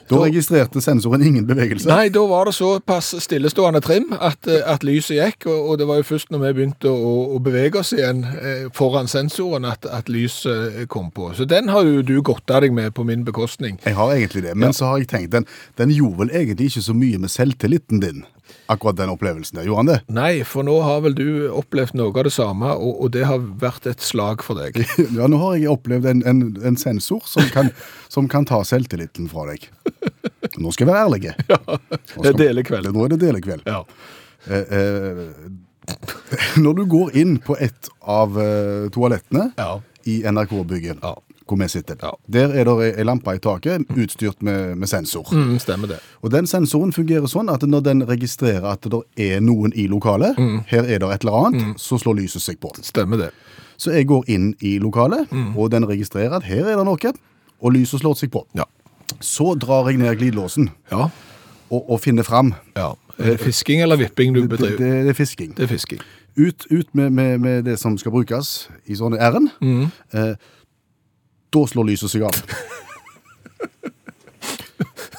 Da registrerte sensoren ingen bevegelse. Nei, da var det såpass stillestående trim at, eh, at lyset gikk, og, og det var jo først når vi begynte å, å bevege oss igjen eh, foran sensoren at, at lyset eh, kom på. Så den har jo du godta deg med på min bekostning. Jeg har egentlig det, men så har jeg tenkt, den, den gjorde vel egentlig ikke så mye med selvtilliten din, akkurat den opplevelsen der. Gjorde han det? Nei, for nå har vel du opplevd noe av det samme, og, og det har vært et slag for deg. Ja, nå har jeg opplevd en, en, en sensor som kan, som kan ta selvtilliten fra deg. Nå skal jeg være ærlig. Ja, Det er delekveld. Nå er det delekveld. Ja. Eh, eh, når du går inn på et av eh, toalettene Ja. i NRK-bygget, Ja. Hvor vi sitter, Ja. der er det ei lampe i taket utstyrt med, med sensor. Mm, stemmer det. Og den sensoren fungerer sånn at når den registrerer at det er noen i lokalet, Mm. her er det et eller annet, så slår lyset seg på. Stemmer det. Så jeg går inn i lokalet, Mm. og den registrerer at her er det noe, og lyset slår seg på. Ja. Så drar jeg ned glidelåsen Ja. og, og finner fram. ja. Er det fisking eller vipping du Det, det, bedriver? det er fisking. Det er fisking. Ut, ut med, med, med det som skal brukes i sånne ærend. Mm. Eh, da slår lyset seg av.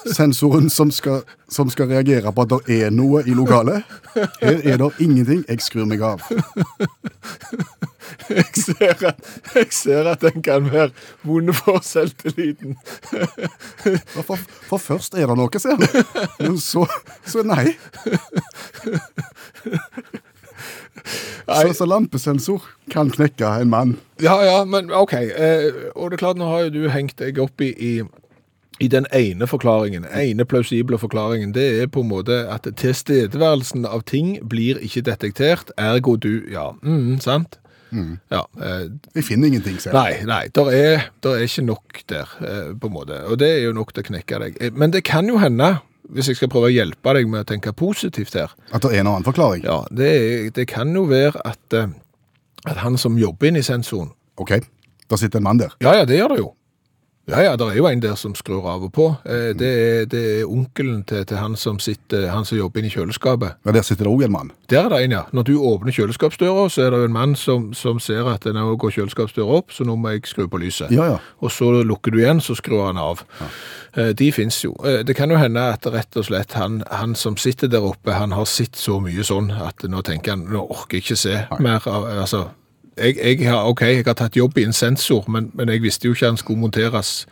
Sensoren som skal, som skal reagere på at det er noe i lokalet. Her er det ingenting. Jeg skrur meg av. Jeg ser, at, jeg ser at den kan være vond for selvtilliten. Ja, For, for først er det noe, ser du. Men så, så nei. Så, så lampesensor kan knekke en mann. Ja, ja, men ok. Eh, og det er klart, nå har jo du hengt deg opp i, i, i den ene forklaringen, ene plausible forklaringen. Det er på en måte at tilstedeværelsen av ting blir ikke detektert, ergo du, ja, mm, sant? Ja, eh, Jeg finner ingenting selv. nei, nei, der er, der er ikke nok der, eh, på en måte. Og det er jo nok til å knekke deg. Eh, Men det kan jo hende, hvis jeg skal prøve å hjelpe deg med å tenke positivt her, At det er en annen forklaring. ja, det, det kan jo være at, eh, at han som jobber inne i sensoren, OK, da sitter en mann der. Ja, ja, det gjør det jo. Ja, ja, det er jo en der som skrur av og på. Eh, det, er, det er onkelen til, til han som sitter, han som jobber inne i kjøleskapet. Ja, Der sitter det òg en mann. Der er det en, ja. Når du åpner kjøleskapsdøra, så er det jo en mann som, som ser at nå går kjøleskapsdøra opp, så nå må jeg skru på lyset. Ja, ja. Og så lukker du igjen, så skrur han av. Eh, De finnes jo. Eh, Det kan jo hende at rett og slett han, han som sitter der oppe, han har sett så mye sånn at nå tenker han, nå orker jeg ikke se mer av, altså, jeg, jeg har, ok, jeg har tatt jobb i en sensor, men, men jeg visste jo ikke han skulle monteres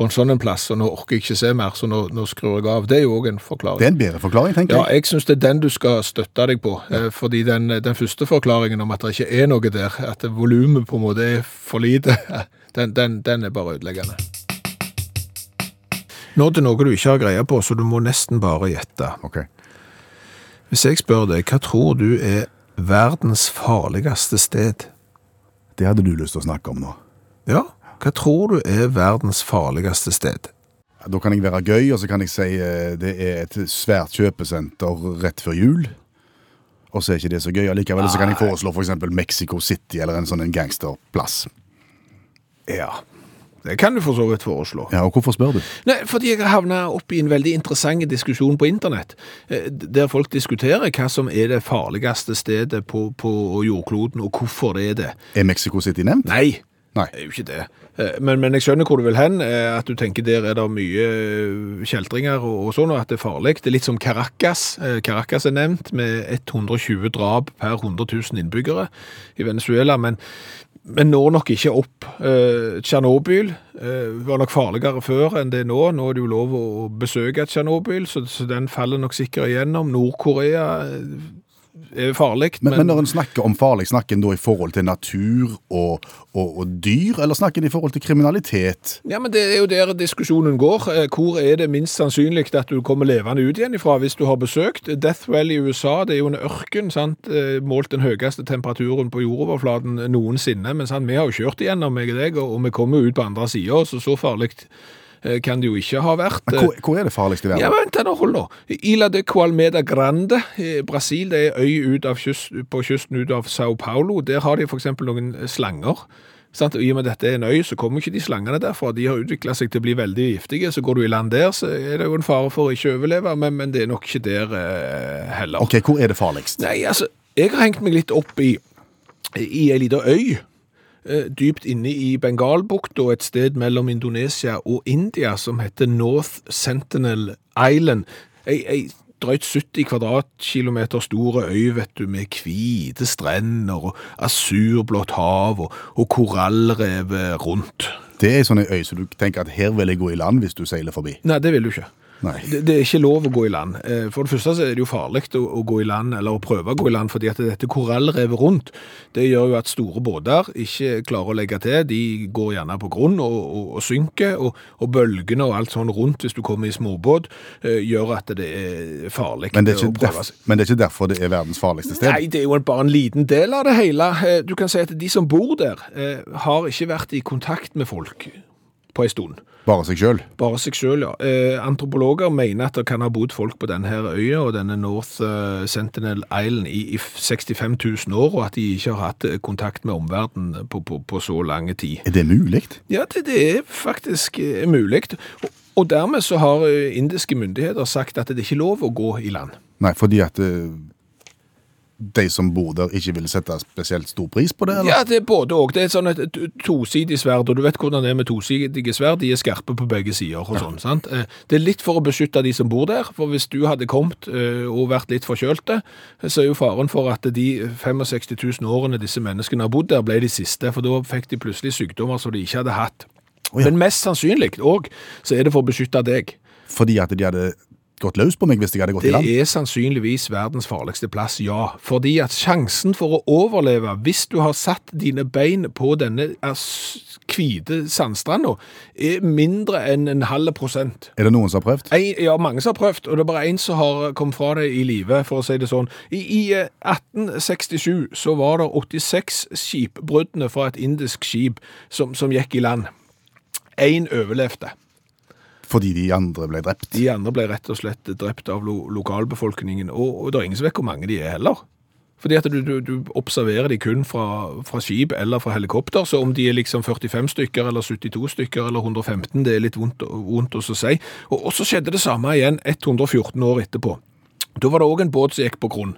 på en sånn en plass, og nå orker jeg ikke se mer, så nå, nå skrur jeg av. Det er jo også en forklaring. Det er en bedre forklaring, tenker jeg. Ja, jeg. syns det er den du skal støtte deg på. Ja. Fordi den, den første forklaringen om at det ikke er noe der, at volumet på en måte er for lite, den, den, den er bare ødeleggende. Nå til noe du ikke har greie på, så du må nesten bare gjette. Ok. Hvis jeg spør deg, hva tror du er verdens farligste sted? Det hadde du lyst til å snakke om nå. Ja, hva tror du er verdens farligste sted? Da kan jeg være gøy, og så kan jeg si eh, det er et svært kjøpesenter rett før jul. Og så er ikke det så gøy allikevel. Så kan jeg foreslå f.eks. Mexico City eller en sånn gangsterplass. Ja, det kan du for så vidt foreslå. Ja, og hvorfor spør du? Nei, fordi jeg har havna opp i en veldig interessant diskusjon på internett, eh, der folk diskuterer hva som er det farligste stedet på, på jordkloden, og hvorfor det er det. Er Mexico City nevnt? Nei, Nei. Det er jo ikke det. Eh, Men, men jeg skjønner hvor du vil hen. eh, At du tenker der er det mye kjeltringer og, og sånn, og at det er farlig. Det er litt som Caracas. Caracas er nevnt, med 120 drap per 100 000 innbyggere i Venezuela. Men, men når nok ikke opp. Eh, Tsjernobyl eh, var nok farligere før enn det er nå. Nå er det jo lov å besøke Tsjernobyl, så, så den faller nok sikkert igjennom. Nord-Korea eh, farlig. Men, men når en snakker om farlig, snakker en da i forhold til natur og, og, og dyr, eller snakker en i forhold til kriminalitet? Ja, men Det er jo der diskusjonen går. Eh, Hvor er det minst sannsynlig at du kommer levende ut igjen ifra hvis du har besøkt? Death Valley i USA det er jo en ørken. sant? Eh, Målt den høyeste temperaturen på jordoverflaten noensinne. Men sant? vi har jo kjørt igjennom, meg og deg, og vi kommer jo ut på andre sida, så så farlig kan det jo ikke ha vært. Men hvor, hvor er det farligst i Ja, vent da, nå, hold nå. Ila de Qualmeda Grande i Brasil, det er øy ut av kyst, på kysten ut av Sao Paulo. Der har de eksempel noen slanger. Sant? I og med at dette er en øy, så kommer ikke de slangene derfra. De har utviklet seg til å bli veldig giftige. Så går du i land der, så er det jo en fare for å ikke overleve, men, men det er nok ikke der eh, heller. Ok, hvor er det farligst? Nei, altså, jeg har hengt meg litt opp i, i ei lita øy, eh, dypt inne i Bengalbukta, et sted mellom Indonesia og India, som heter North Sentinel Island. Ei, ei drøyt 70 kvadratkilometer store øy, vet du, med hvite strender og asurblått hav og, og korallrev rundt. Det er sånn en øy så du tenker at her vil jeg gå i land hvis du seiler forbi. Nei, det vil du ikke. Nei. Det, det er ikke lov å gå i land. Eh, For det første så er det jo farlig å, å gå i land, eller å prøve å gå i land, fordi at dette korallrevet rundt, det gjør jo at store båter ikke klarer å legge til. De går gjerne på grunn og, og, og synker, og, og bølgene og alt sånn rundt, hvis du kommer i småbåt, eh, gjør at det er farlig Men det, er å prøve seg. men det er ikke derfor det er verdens farligste sted? Nei, det er jo bare en liten del av det hele. Eh, Du kan si at de som bor der, har ikke vært i kontakt med folk på en stund. Bare seg sjøl? Bare seg selv, ja. Eh, antropologer mener at det kan ha bodd folk på denne her øya og denne North eh, Sentinel Island i, i 65 000 år, og at de ikke har hatt eh, kontakt med omverdenen på, på, på så lange tid. Er det mulig? Ja, det, det er faktisk eh, mulig. Og, og dermed så har indiske myndigheter sagt at det er ikke lov å gå i land. Nei, fordi at de som bor der ikke vil sette spesielt stor pris på det? Eller? Ja, det er både og. Det er sånn et tosidig sverd, og du vet hvordan det er med tosidige sverd. De er skarpe på begge sider og sånn, sant? Eh, Det er litt for å beskytte de som bor der, for hvis du hadde kommet eh, og vært litt forkjølte, så er jo faren for at de 65 000 årene disse menneskene har bodd der, ble de siste, for da fikk de plutselig sykdommer som de ikke hadde hatt. Oh, ja. Men mest sannsynlig òg, så er det for å beskytte deg. Fordi at de hadde gått løs på meg hvis jeg hadde gått i land? Det er sannsynligvis verdens farligste plass, ja. Fordi at sjansen for å overleve hvis du har satt dine bein på denne hvite sandstranda, er mindre enn en halv prosent. Er det noen som har prøvd? En, ja, mange som har prøvd, og det er bare én som har kommet fra det i live, for å si det sånn. I, i eh, 1867 så var det 86 skipbruddene fra et indisk skip som, som gikk i land. Én overlevde. Fordi de andre ble drept? De andre ble rett og slett drept av lo lokalbefolkningen, og, og det er ingen som vet hvor mange de er heller. Fordi at du, du, du observerer de kun fra, fra skip eller fra helikopter, så om de er liksom 45 stykker eller 72 stykker eller 115, det er litt vondt, vondt å si. Og, og så skjedde det samme igjen 114 år etterpå. Da var det òg en båt som gikk på grunn,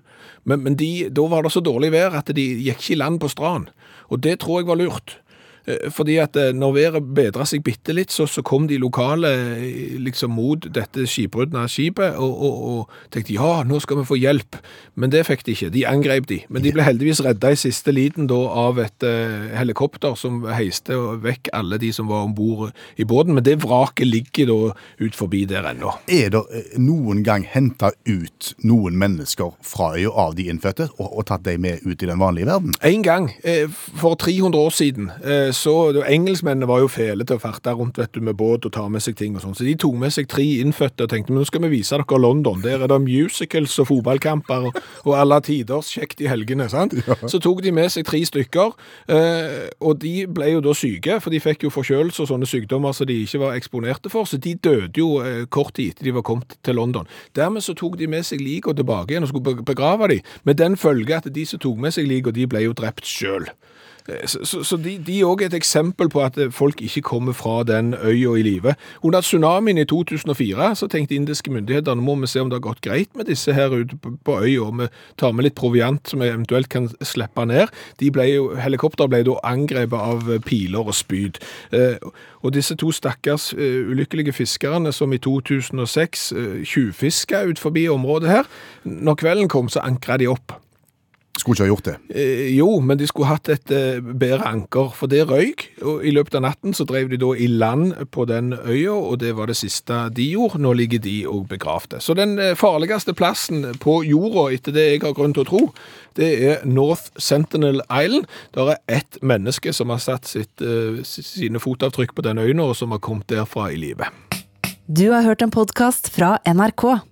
men, men de, da var det så dårlig vær at de gikk ikke i land på strand. Og det tror jeg var lurt. Eh, Fordi at eh, når været bedra seg bitte litt, så, så kom de lokale eh, liksom mot dette skipbruddene av skipet, og, og, og tenkte ja, nå skal vi få hjelp. Men det fikk de ikke. De angrep de. Men de ble heldigvis redda i siste liten da av et uh, helikopter som heiste vekk alle de som var om bord i båten. Men det vraket ligger da ut forbi der ennå. Er det noen gang henta ut noen mennesker fra øya av de innfødte, og, og tatt dem med ut i den vanlige verden? En gang, eh, for 300 år siden, eh, så engelskmennene var jo fele til å farte rundt vet du, med båt og ta med seg ting og sånn, så de tok med seg tre innfødte og tenkte, men nå skal vi vise dere London. Der er det musicals og fotballkamper og, og alle tiders kjekt i helgene, sant? Så tok de med seg tre stykker, eh, og de ble jo da syke, for de fikk jo forkjølelse og sånne sykdommer som de ikke var eksponerte for, så de døde jo eh, kort tid etter de var kommet til London. Dermed så tok de med seg lik og tilbake igjen og skulle begrave dem, med den følge at de som tok med seg lik, og de ble jo drept sjøl. Så, så, de, òg er et eksempel på at folk ikke kommer fra den øya i live. Under tsunamien i 2004 så tenkte indiske myndigheter nå må vi se om det har gått greit med disse her ute på, øya, og vi tar med litt proviant som vi eventuelt kan slippe ned. De ble jo, helikopter ble da angrepet av piler og spyd. Eh, og disse to stakkars eh, ulykkelige fiskerne som i 2006 eh, tjuvfiska ut forbi området her, når kvelden kom så ankra de opp. Skulle ikke ha gjort det. Eh, jo, men de skulle hatt et eh, bedre anker, for det røyk. Og i løpet av natten så drev de da i land på den øya, og det var det siste de gjorde. Nå ligger de og begravde. Så den eh, farligste plassen på jorda, etter det jeg har grunn til å tro, det er North Sentinel Island. Der er ett menneske som har satt sitt, eh, sine fotavtrykk på den øya, og som har kommet derfra i live. Du har hørt en podkast fra NRK.